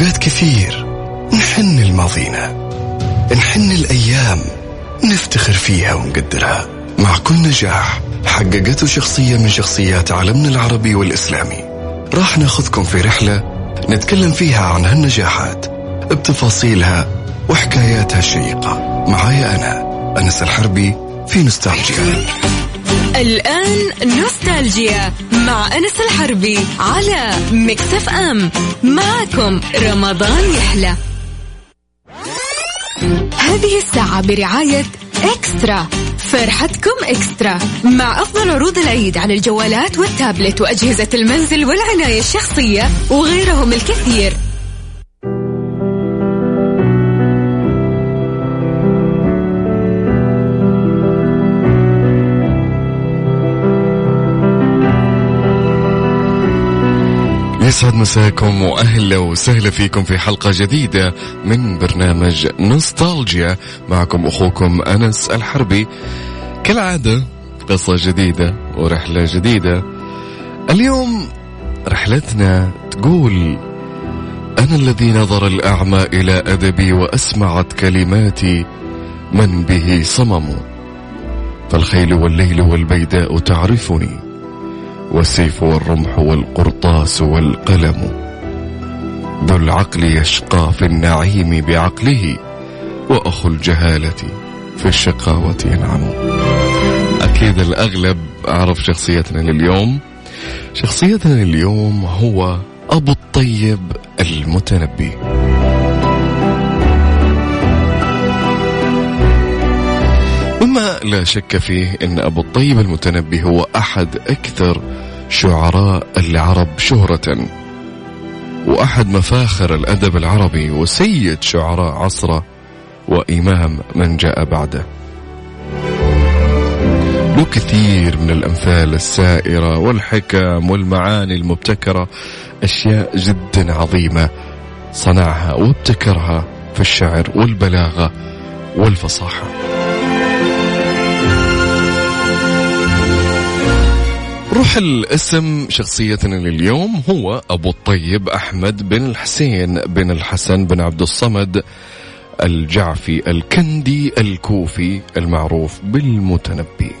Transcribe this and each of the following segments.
أوقات كثير نحن لماضينا نحن الأيام نفتخر فيها ونقدرها. مع كل نجاح حققته شخصية من شخصيات عالمنا العربي والإسلامي. راح ناخذكم في رحلة نتكلم فيها عن هالنجاحات بتفاصيلها وحكاياتها الشيقة. معايا أنا أنس الحربي في نوستالجيا. الآن نوستالجيا مع أنس الحربي على مكسف أم معكم رمضان يحلى. هذه الساعة برعاية إكسترا فرحتكم إكسترا مع أفضل عروض العيد على الجوالات والتابلت وأجهزة المنزل والعناية الشخصية وغيرهم الكثير. يسعد مساكم وأهلا وسهلا فيكم في حلقة جديدة من برنامج نوستالجيا. معكم أخوكم أنس الحربي. كالعادة قصة جديدة ورحلة جديدة. اليوم رحلتنا تقول أنا الذي نظر الأعمى إلى أدبي وأسمعت كلماتي من به صمم. فالخيل والليل والبيداء تعرفني. والسيف والرمح والقرطاس والقلم. ذو العقل يشقى في النعيم بعقله وأخو الجهالة في الشقاوة ينعم. أكيد الأغلب أعرف شخصيتنا لليوم. شخصيتنا اليوم هو أبو الطيب المتنبي. لا شك فيه إن أبو الطيب المتنبي هو أحد أكثر شعراء العرب شهرة وأحد مفاخر الأدب العربي وسيد شعراء عصره وإمام من جاء بعده. له كثير من الأمثال السائرة والحكم والمعاني المبتكرة أشياء جدا عظيمة صنعها وابتكرها في الشعر والبلاغة والفصاحة. روح الاسم شخصيتنا لليوم. هو أبو الطيب أحمد بن الحسين بن الحسن بن عبد الصمد الجعفي الكندي الكوفي المعروف بالمتنبي.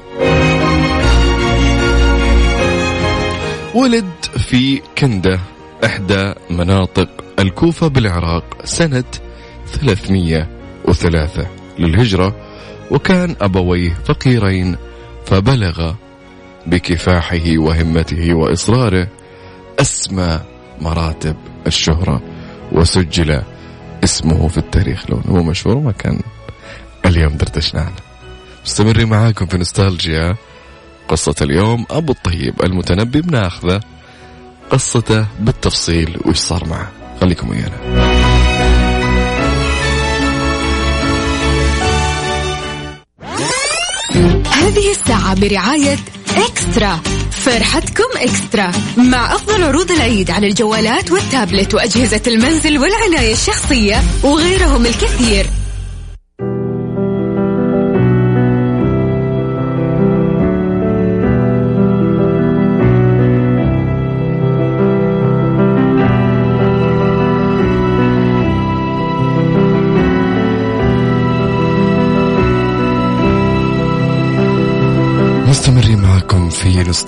ولد في كندة إحدى مناطق الكوفة بالعراق سنة 303 للهجرة وكان أبويه فقيرين فبلغ بكفاحه وهمته وإصراره أسمى مراتب الشهرة وسجل اسمه في التاريخ. لو هو مشهور ما كان اليوم دردشنا عنه. مستمرين معاكم في نوستالجيا. قصة اليوم أبو الطيب المتنبي بناخذه. قصته بالتفصيل وش صار معه. خليكم ويانا. هذه الساعة برعاية إكسترا. فرحتكم إكسترا مع أفضل عروض العيد على الجوالات والتابلت وأجهزة المنزل والعناية الشخصية وغيرهم الكثير.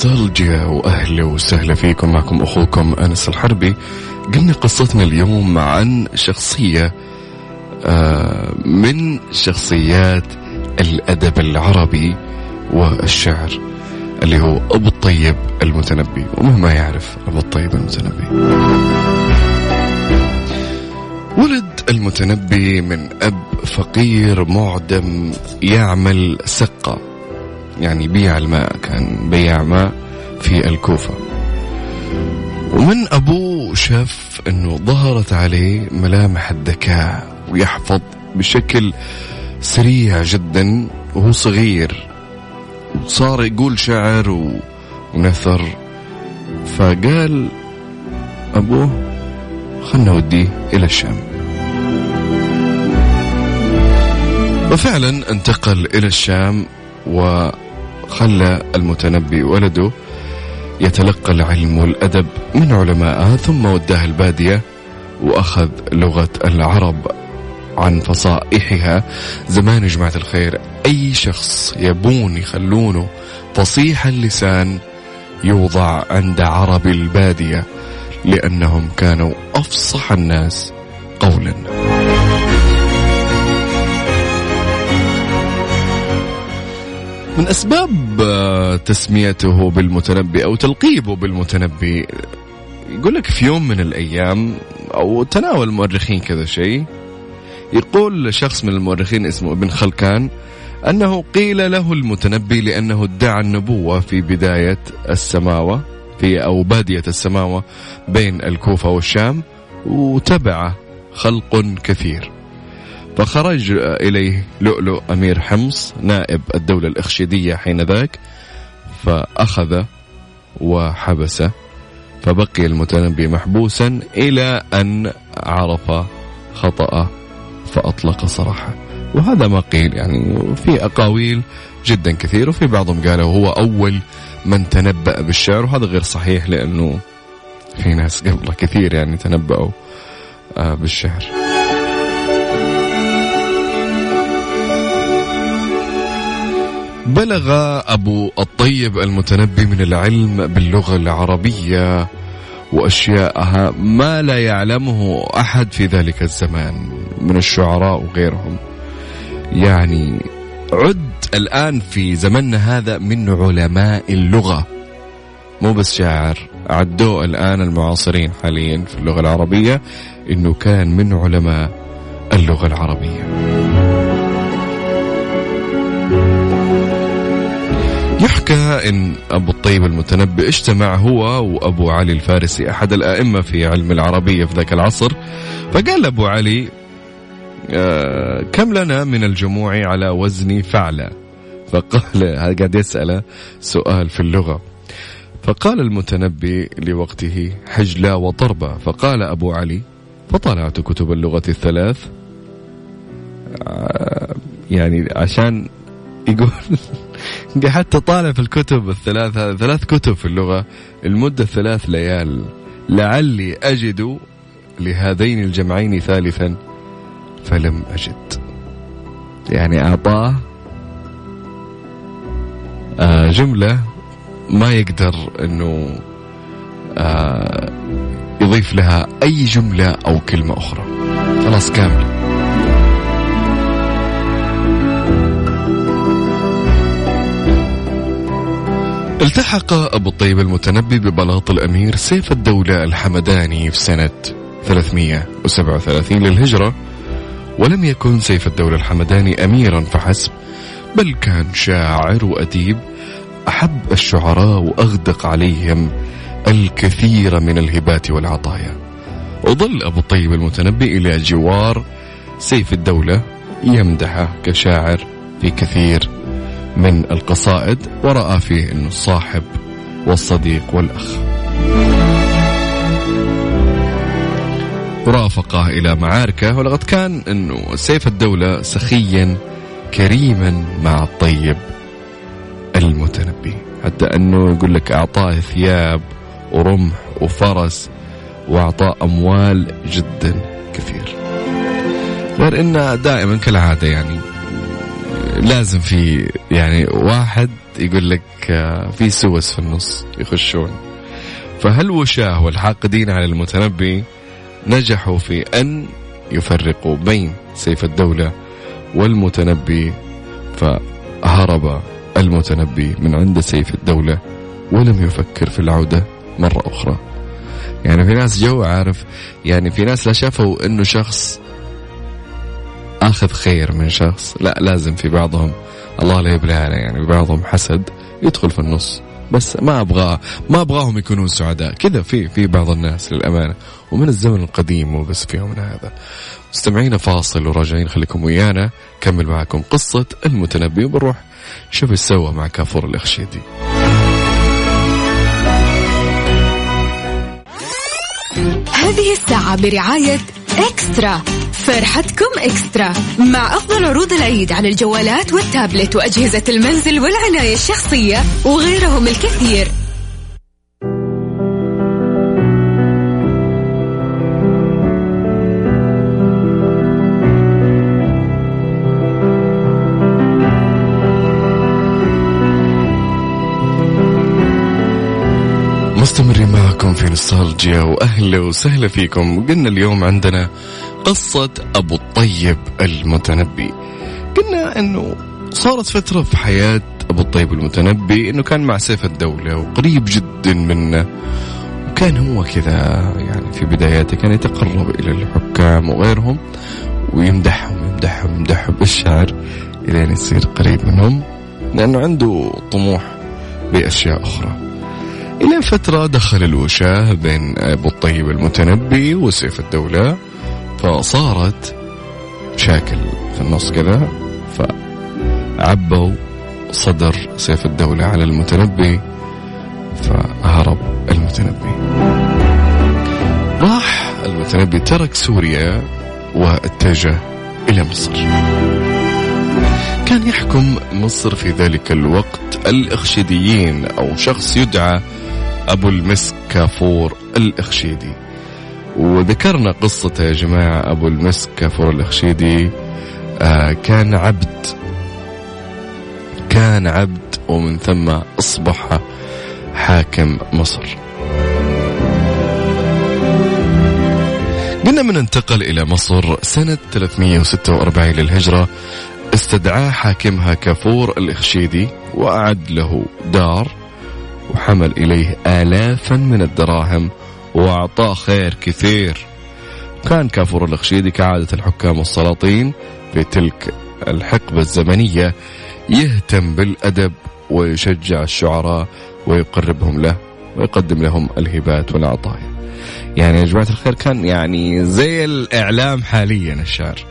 نوستالجيا وأهلا وسهلا فيكم. معكم أخوكم أنس الحربي. قلنا قصتنا اليوم عن شخصية آه، من شخصيات الأدب العربي والشعر اللي هو أبو الطيب المتنبي. ومهما يعرف أبو الطيب المتنبي. ولد المتنبي من أب فقير معدم يعمل سقة. يعني بيع الماء كان بيع ماء في الكوفة. ومن أبوه شاف أنه ظهرت عليه ملامح الذكاء ويحفظ بشكل سريع جدا وهو صغير. وصار يقول شعر ونثر. فقال أبوه خلنا نوديه إلى الشام. وفعلا انتقل إلى الشام و خلى المتنبي ولده يتلقى العلم والأدب من علمائها ثم وداه البادية وأخذ لغة العرب عن فصائحها. زمان يا جماعة الخير أي شخص يبون يخلونه فصيح اللسان يوضع عند عرب البادية لأنهم كانوا أفصح الناس قولا. من أسباب آه، تسميته بالمتنبي أو تلقيبه بالمتنبي. يقول لك في يوم من الأيام أو تناول المؤرخين كذا شيء يقول شخص من المؤرخين اسمه ابن خلكان أنه قيل له المتنبي لأنه ادعى النبوة في بداية السماوة في أو بادية السماوة بين الكوفة والشام وتبعه خلق كثير. فخرج إليه لؤلؤ أمير حمص نائب الدولة الإخشيدية حينذاك فأخذ وحبسه فبقي المتنبي محبوسا إلى أن عرف خطأه فأطلق سراحه وهذا ما قيل يعني في أقاويل جدا كثير وفي بعضهم قالوا هو أول من تنبأ بالشعر وهذا غير صحيح لأنه في ناس قبله كثير يعني تنبأوا آه، بالشعر. بلغ أبو الطيب المتنبي من العلم باللغة العربية وأشياءها ما لا يعلمه أحد في ذلك الزمان من الشعراء وغيرهم. يعني عد الآن في زمننا هذا من علماء اللغة. مو بس شاعر عدوه الآن المعاصرين حاليا في اللغة العربية إنه كان من علماء اللغة العربية. إن أبو الطيب المتنبي اجتمع هو وأبو علي الفارسي أحد الأئمة في علم العربية في ذاك العصر. فقال أبو علي آه كم لنا من الجموع على وزن فعلة فقال قاعد يسأله سؤال في اللغة. فقال المتنبي لوقته حجلة وضربة فقال أبو علي فطلعت كتب اللغة الثلاث. آه يعني عشان يقول حتى طالع في الكتب الثلاث ثلاث كتب في اللغة المدة ثلاث ليال. لعلي أجد لهذين الجمعين ثالثا فلم أجد. يعني أعطاه آه جملة ما يقدر أنه آه يضيف لها أي جملة أو كلمة أخرى. خلاص كاملة التحق أبو الطيب المتنبي ببلاط الأمير سيف الدولة الحمداني في سنة 337 للهجرة ولم يكن سيف الدولة الحمداني أميرا فحسب بل كان شاعر وأديب أحب الشعراء وأغدق عليهم الكثير من الهبات والعطايا. وظل أبو الطيب المتنبي إلى جوار سيف الدولة يمدحه كشاعر في كثير من القصائد ورأى فيه أنه الصاحب والصديق والأخ. رافقه إلى معاركه ولقد كان أنه سيف الدولة سخيا كريما مع الطيب المتنبي. حتى أنه يقول لك أعطاه ثياب ورمح وفرس وأعطاه أموال جدا كثير. غير أنه دائما كالعادة يعني لازم في يعني واحد يقول لك آه، في سوس في النص يخشون. فهالوشاه والحاقدين على المتنبي نجحوا في أن يفرقوا بين سيف الدولة والمتنبي فهرب المتنبي من عند سيف الدولة ولم يفكر في العودة مرة أخرى؟ يعني في ناس جو عارف يعني في ناس لا شافوا إنه شخص أخذ خير من شخص. لا لازم في بعضهم. الله لا يبلانا يعني بعضهم حسد يدخل في النص. بس ما أبغى ما أبغاهم يكونون سعداء. كذا في في بعض الناس للأمانة. ومن الزمن القديم وبس في يومنا هذا. مستمعينا فاصل وراجعين خليكم ويانا. كمل معكم قصة المتنبي وبنروح. شوف إيش سوى مع كافور الأخشيدي. هذه الساعة برعاية إكسترا. فرحتكم إكسترا مع أفضل عروض العيد على الجوالات والتابلت وأجهزة المنزل والعناية الشخصية وغيرهم الكثير. مستمرين معكم في نوستالجيا وأهلا وسهلا فيكم. قلنا اليوم عندنا قصة أبو الطيب المتنبي. قلنا إنه صارت فترة في حياة أبو الطيب المتنبي إنه كان مع سيف الدولة وقريب جدا منه. وكان هو كذا يعني في بداياته كان يتقرب إلى الحكام وغيرهم ويمدحهم يمدحهم يمدحهم بالشعر إلين يصير قريب منهم لأنه عنده طموح بأشياء أخرى. إلى فترة دخل الوشاة بين أبو الطيب المتنبي وسيف الدولة. فصارت شاكل في النص كذا فعبوا صدر سيف الدولة على المتنبي فهرب المتنبي. راح المتنبي ترك سوريا واتجه إلى مصر. كان يحكم مصر في ذلك الوقت الإخشيديين أو شخص يدعى أبو المسك كافور الإخشيدي. وذكرنا قصته يا جماعة أبو المسك كافور الإخشيدي. آه كان عبد كان عبد ومن ثم أصبح حاكم مصر. قلنا من انتقل إلى مصر سنة 346 للهجرة. استدعاه حاكمها كافور الإخشيدي وأعد له دار وحمل إليه آلافا من الدراهم وأعطاه خير كثير. كان كافور الأخشيدي كعادة الحكام والسلاطين في تلك الحقبة الزمنية يهتم بالأدب ويشجع الشعراء ويقربهم له ويقدم لهم الهبات والعطايا. يعني يا جماعة الخير كان يعني زي الإعلام حاليا الشعر.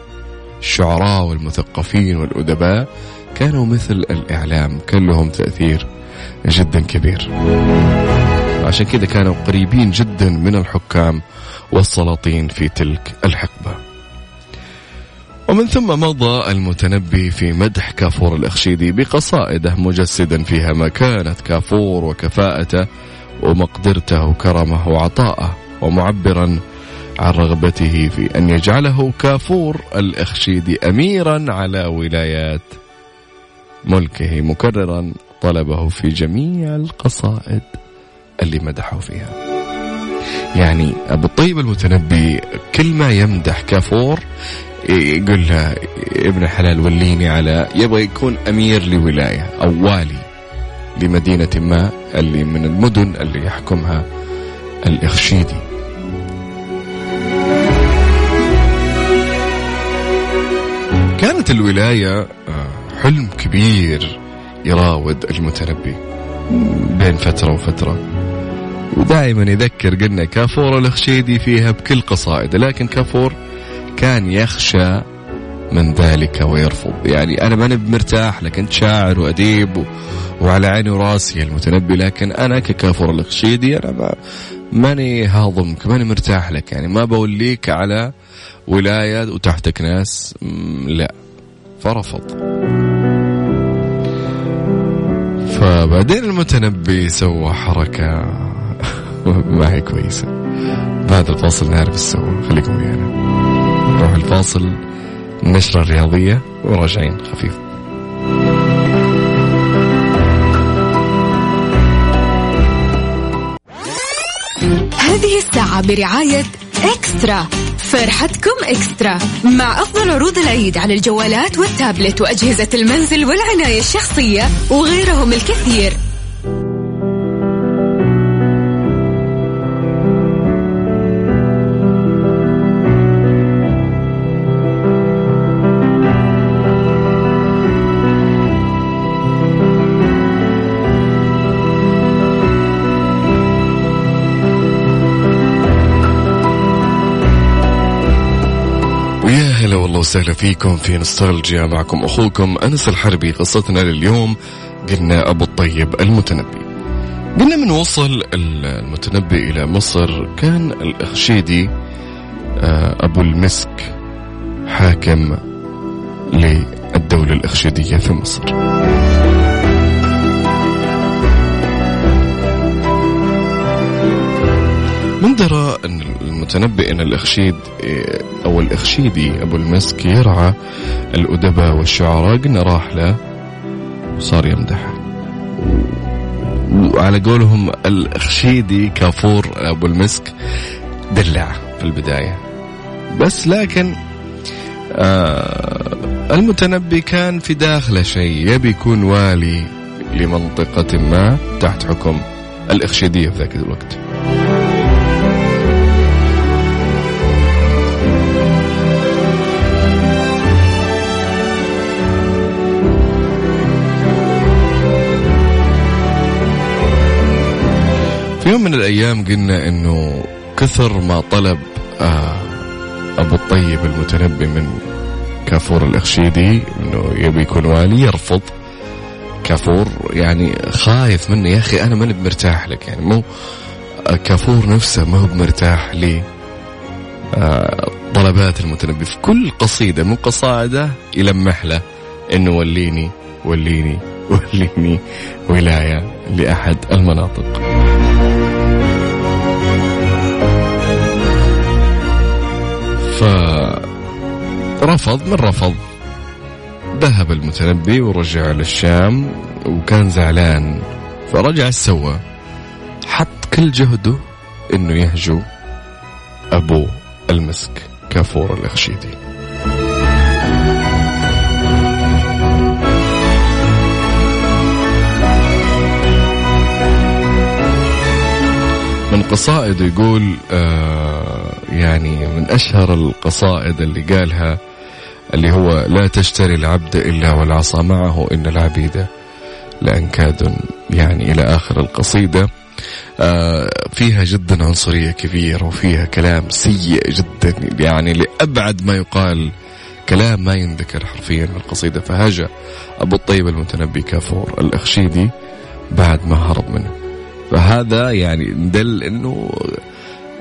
الشعراء والمثقفين والأدباء كانوا مثل الإعلام كان لهم تأثير جدا كبير. عشان كذا كانوا قريبين جدا من الحكام والسلاطين في تلك الحقبة. ومن ثم مضى المتنبي في مدح كافور الأخشيدي بقصائده مجسدا فيها مكانة كافور وكفاءته ومقدرته وكرمه وعطاءه ومعبرا عن رغبته في أن يجعله كافور الأخشيدي أميرا على ولايات ملكه مكررا طلبه في جميع القصائد. اللي مدحه فيها. يعني أبو الطيب المتنبي كل ما يمدح كافور يقول له ابن حلال وليني على يبغى يكون أمير لولاية أو والي لمدينة ما اللي من المدن اللي يحكمها الإخشيدي كانت الولاية آه، حلم كبير يراود المتنبي بين فترة وفترة. ودائما يذكر قلنا كافور الخشيدي فيها بكل قصائده لكن كافور كان يخشى من ذلك ويرفض. يعني أنا ماني مرتاح لك أنت شاعر وأديب و... وعلى عيني وراسي المتنبي لكن أنا ككافور الخشيدي أنا ما ماني هاضمك ماني مرتاح لك. يعني ما بوليك على ولاية وتحتك ناس لا. فرفض. فبعدين المتنبي سوى حركة. ما هي كويسة بعد الفاصل نعرف إيش سوى خليكم ويانا نروح الفاصل. النشرة الرياضية وراجعين خفيف. هذه الساعة برعاية إكسترا. فرحتكم إكسترا. مع أفضل عروض العيد على الجوالات والتابلت وأجهزة المنزل والعناية الشخصية وغيرهم الكثير. وسهلا فيكم في نوستالجيا معكم أخوكم أنس الحربي قصتنا لليوم قلنا أبو الطيب المتنبي. قلنا من وصل المتنبي إلى مصر كان الأخشيدي آه، أبو المسك حاكم للدولة الإخشيدية في مصر. من درى أن المتنبئ أن الإخشيد أو الإخشيدي أبو المسك يرعى الأدباء والشعراء قلنا راح له وصار يمدح وعلى قولهم الخشيدي كافور أبو المسك دلع في البداية. بس لكن آه المتنبي كان في داخله شيء يبي يكون والي لمنطقة ما تحت حكم الإخشيدية في ذاك الوقت. في يوم من الأيام قلنا أنه كثر ما طلب آه أبو الطيب المتنبي من كافور الإخشيدي أنه يبي يكون والي يرفض. كافور يعني خايف منه يا أخي أنا ماني مرتاح لك. يعني مو كافور نفسه ما هو مرتاح لي آه، طلبات المتنبي. في كل قصيدة من قصائده يلمح له إنه وليني وليني وليني ولاية لأحد المناطق. فرفض من رفض. ذهب المتنبي ورجع للشام وكان زعلان. فرجع سوى حط كل جهده إنه يهجو أبو المسك كافور الأخشيدي. قصائد يقول آه يعني من أشهر القصائد اللي قالها اللي هو لا تشتري العبد إلا والعصا معه إن العبيد لأنكاد يعني إلى آخر القصيدة. آه فيها جدا عنصرية كبيرة وفيها كلام سيء جدا يعني لأبعد ما يقال كلام ما ينذكر حرفيا في القصيدة فهاجى أبو الطيب المتنبي كافور الأخشيدي بعد ما هرب منه. فهذا يعني دل أنه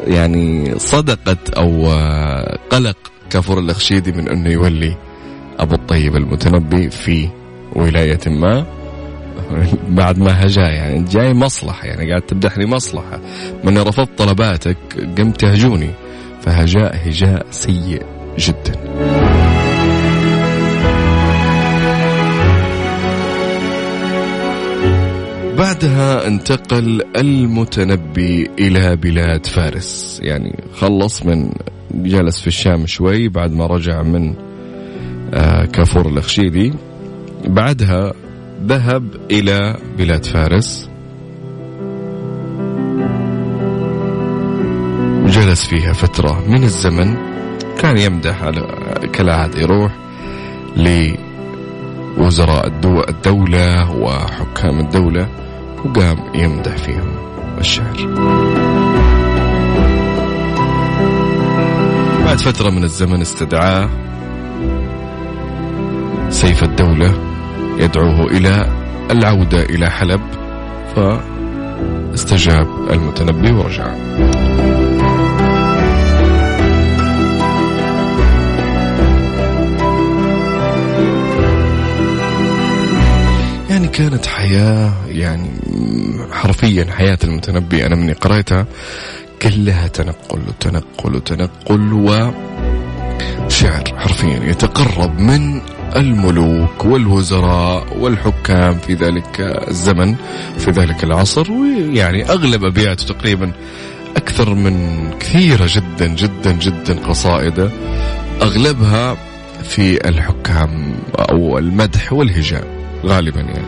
يعني صدقت آه، قلق كافور الأخشيدي من أنه يولي أبو الطيب المتنبي في ولاية ما. بعد ما هجا يعني جاي مصلحة يعني قاعد تمدحني مصلحة. من رفضت طلباتك قمت تهجوني فهجاء هجاء سيء جدا. بعدها انتقل المتنبي إلى بلاد فارس. يعني خلص من جلس في الشام شوي بعد ما رجع من آه، كافور الأخشيدي بعدها ذهب إلى بلاد فارس. جلس فيها فترة من الزمن. كان يمدح على كالعادة يروح لوزراء الدولة وحكام الدولة. وقام يمدح فيهم الشعر. بعد فترة من الزمن استدعاه سيف الدولة يدعوه إلى العودة إلى حلب فاستجاب المتنبي ورجع. كانت حياة يعني حرفيا حياة المتنبي. أنا مني قرأتها كلها تنقل وتنقل وتنقل وشعر حرفيا يتقرب من الملوك والوزراء والحكام في ذلك الزمن في ذلك العصر ويعني أغلب أبياته تقريبا أكثر من كثيرة جدا جدا جدا قصائده أغلبها في الحكام أو المدح والهجاء. غالبا يعني.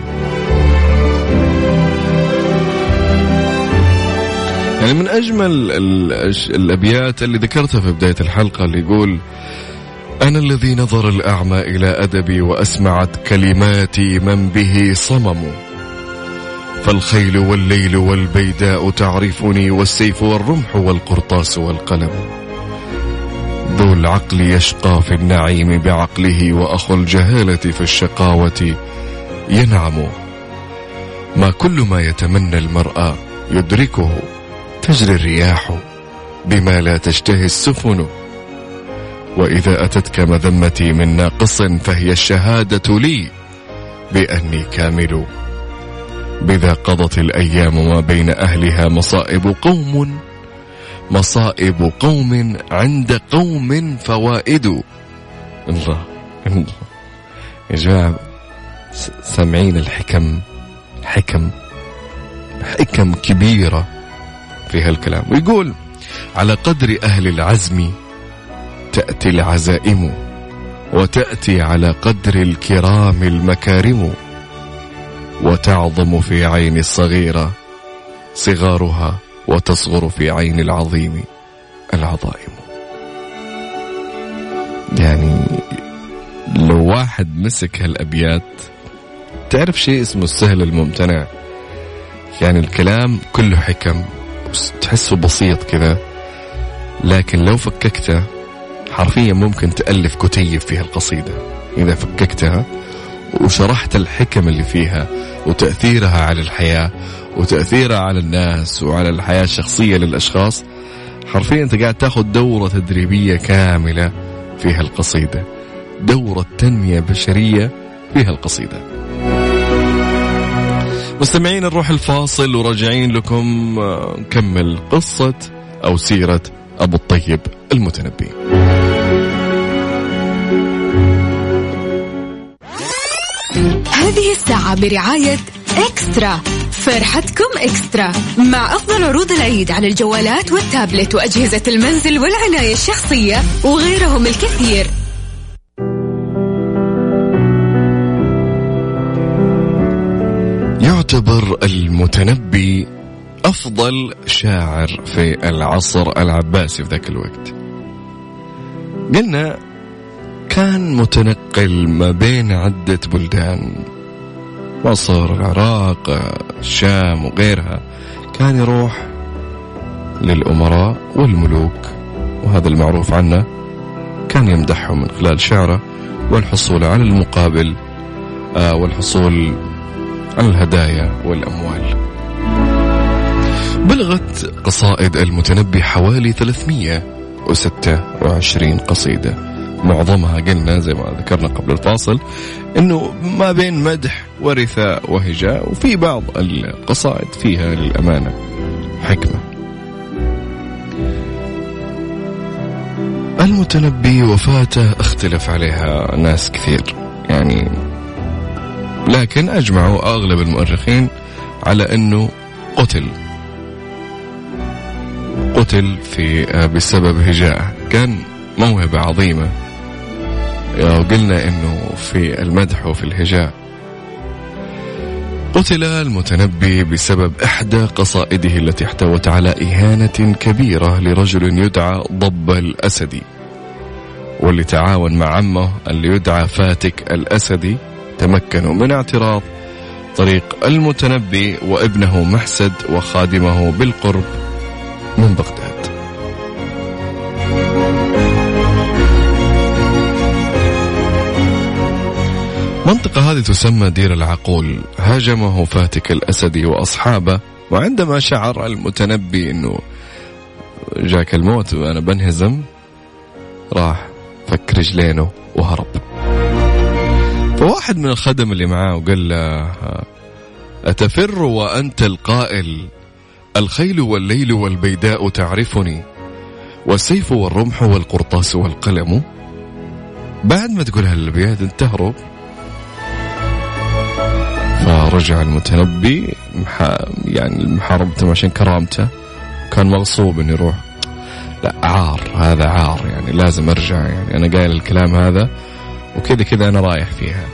يعني من أجمل الأبيات اللي ذكرتها في بداية الحلقة اللي يقول أنا الذي نظر الأعمى إلى أدبي وأسمعت كلماتي من به صمم. فالخيل والليل والبيداء تعرفني والسيف والرمح والقرطاس والقلم. ذو العقل يشقى في النعيم بعقله وأخو الجهالة في الشقاوة. ينعم. ما كل ما يتمنى المرأة يدركه. تجري الرياح بما لا تشتهي السفن. وإذا أتتك مذمتي من ناقص فهي الشهادة لي بأني كامل. بذا قضت الأيام ما بين أهلها مصائب قوم. مصائب قوم عند قوم فوائد. الله الله. يا جماعة سامعين الحكم حكم حكم كبيرة في هالكلام. ويقول على قدر أهل العزم تأتي العزائم وتأتي على قدر الكرام المكارم وتعظم في عين الصغيرة صغارها وتصغر في عين العظيم العظائم. يعني لو واحد مسك هالأبيات تعرف شيء اسمه السهل الممتنع؟ يعني الكلام كله حكم تحسه بسيط كذا. لكن لو فككته حرفيا ممكن تألف كتيب في هالقصيدة إذا فككتها وشرحت الحكم اللي فيها وتأثيرها على الحياة وتأثيرها على الناس وعلى الحياة الشخصية للأشخاص حرفيا أنت قاعد تاخذ دورة تدريبية كاملة في هالقصيدة دورة تنمية بشرية في هالقصيدة مستمعين نروح الفاصل وراجعين لكم آه، نكمل قصة أو سيرة أبو الطيب المتنبي. هذه الساعة برعاية إكسترا. فرحتكم إكسترا مع أفضل عروض العيد على الجوالات والتابلت وأجهزة المنزل والعناية الشخصية وغيرهم الكثير. المتنبي أفضل شاعر في العصر العباسي في ذاك الوقت. قلنا كان متنقل ما بين عدة بلدان مصر العراق الشام وغيرها. كان يروح للأمراء والملوك وهذا المعروف عنه. كان يمدحهم من خلال شعره والحصول على المقابل آه، والحصول الهدايا والأموال. بلغت قصائد المتنبي حوالي 326 قصيدة. معظمها قلنا زي ما ذكرنا قبل الفاصل إنه ما بين مدح ورثاء وهجاء وفي بعض القصائد فيها للأمانة حكمة. المتنبي وفاته اختلف عليها ناس كثير. يعني لكن أجمعوا أغلب المؤرخين على أنه قتل. قتل في بسبب هجاء. كان موهبة عظيمة. قلنا إنه في المدح وفي الهجاء. قتل المتنبي بسبب إحدى قصائده التي احتوت على إهانة كبيرة لرجل يدعى ضب الاسدي واللي تعاون مع عمه اللي يدعى فاتك الاسدي تمكنوا من اعتراض طريق المتنبي وابنه محسد وخادمه بالقرب من بغداد. المنطقة هذه تسمى دير العقول. هاجمه فاتك الأسدي وأصحابه وعندما شعر المتنبي أنه جاك الموت وأنا بنهزم راح فك رجلينه وهرب. فواحد من الخدم اللي معاه وقال له أتفر وأنت القائل الخيل والليل والبيداء تعرفني والسيف والرمح والقرطاس والقلم. بعد ما تقول هالابيات انت تهرب فرجع المتنبي يعني محاربته عشان كرامته. كان مغصوب إنه يروح. لا عار هذا عار يعني لازم أرجع يعني. أنا قايل الكلام هذا وكذا كذا أنا رايح فيها.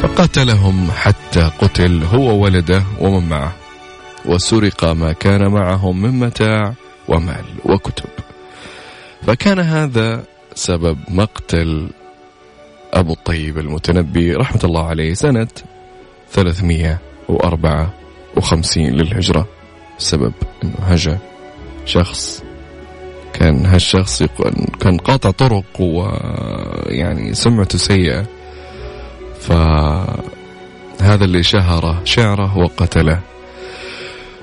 فقتلهم حتى قتل هو وولده ومن معه. وسرق ما كان معهم من متاع ومال وكتب. فكان هذا سبب مقتل أبو الطيب المتنبي رحمة الله عليه سنة 354 للهجرة. سبب أنه هجا شخص كان هالشخص كان قاطع طرق ويعني سمعته سيئة. فهذا اللي شهره شعره وقتله.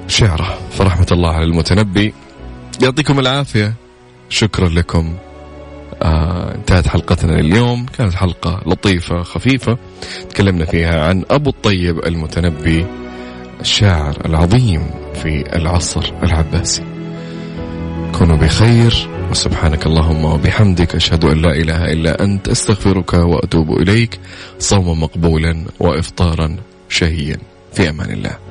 شعره فرحمة الله على المتنبي. يعطيكم العافية. شكرا لكم. آه انتهت حلقتنا اليوم كانت حلقة لطيفة خفيفة. تكلمنا فيها عن أبو الطيب المتنبي الشاعر العظيم في العصر العباسي. كونوا بخير وسبحانك اللهم وبحمدك أشهد أن لا إله إلا أنت أستغفرك وأتوب إليك. صوما مقبولا وإفطارا شهيا. في أمان الله.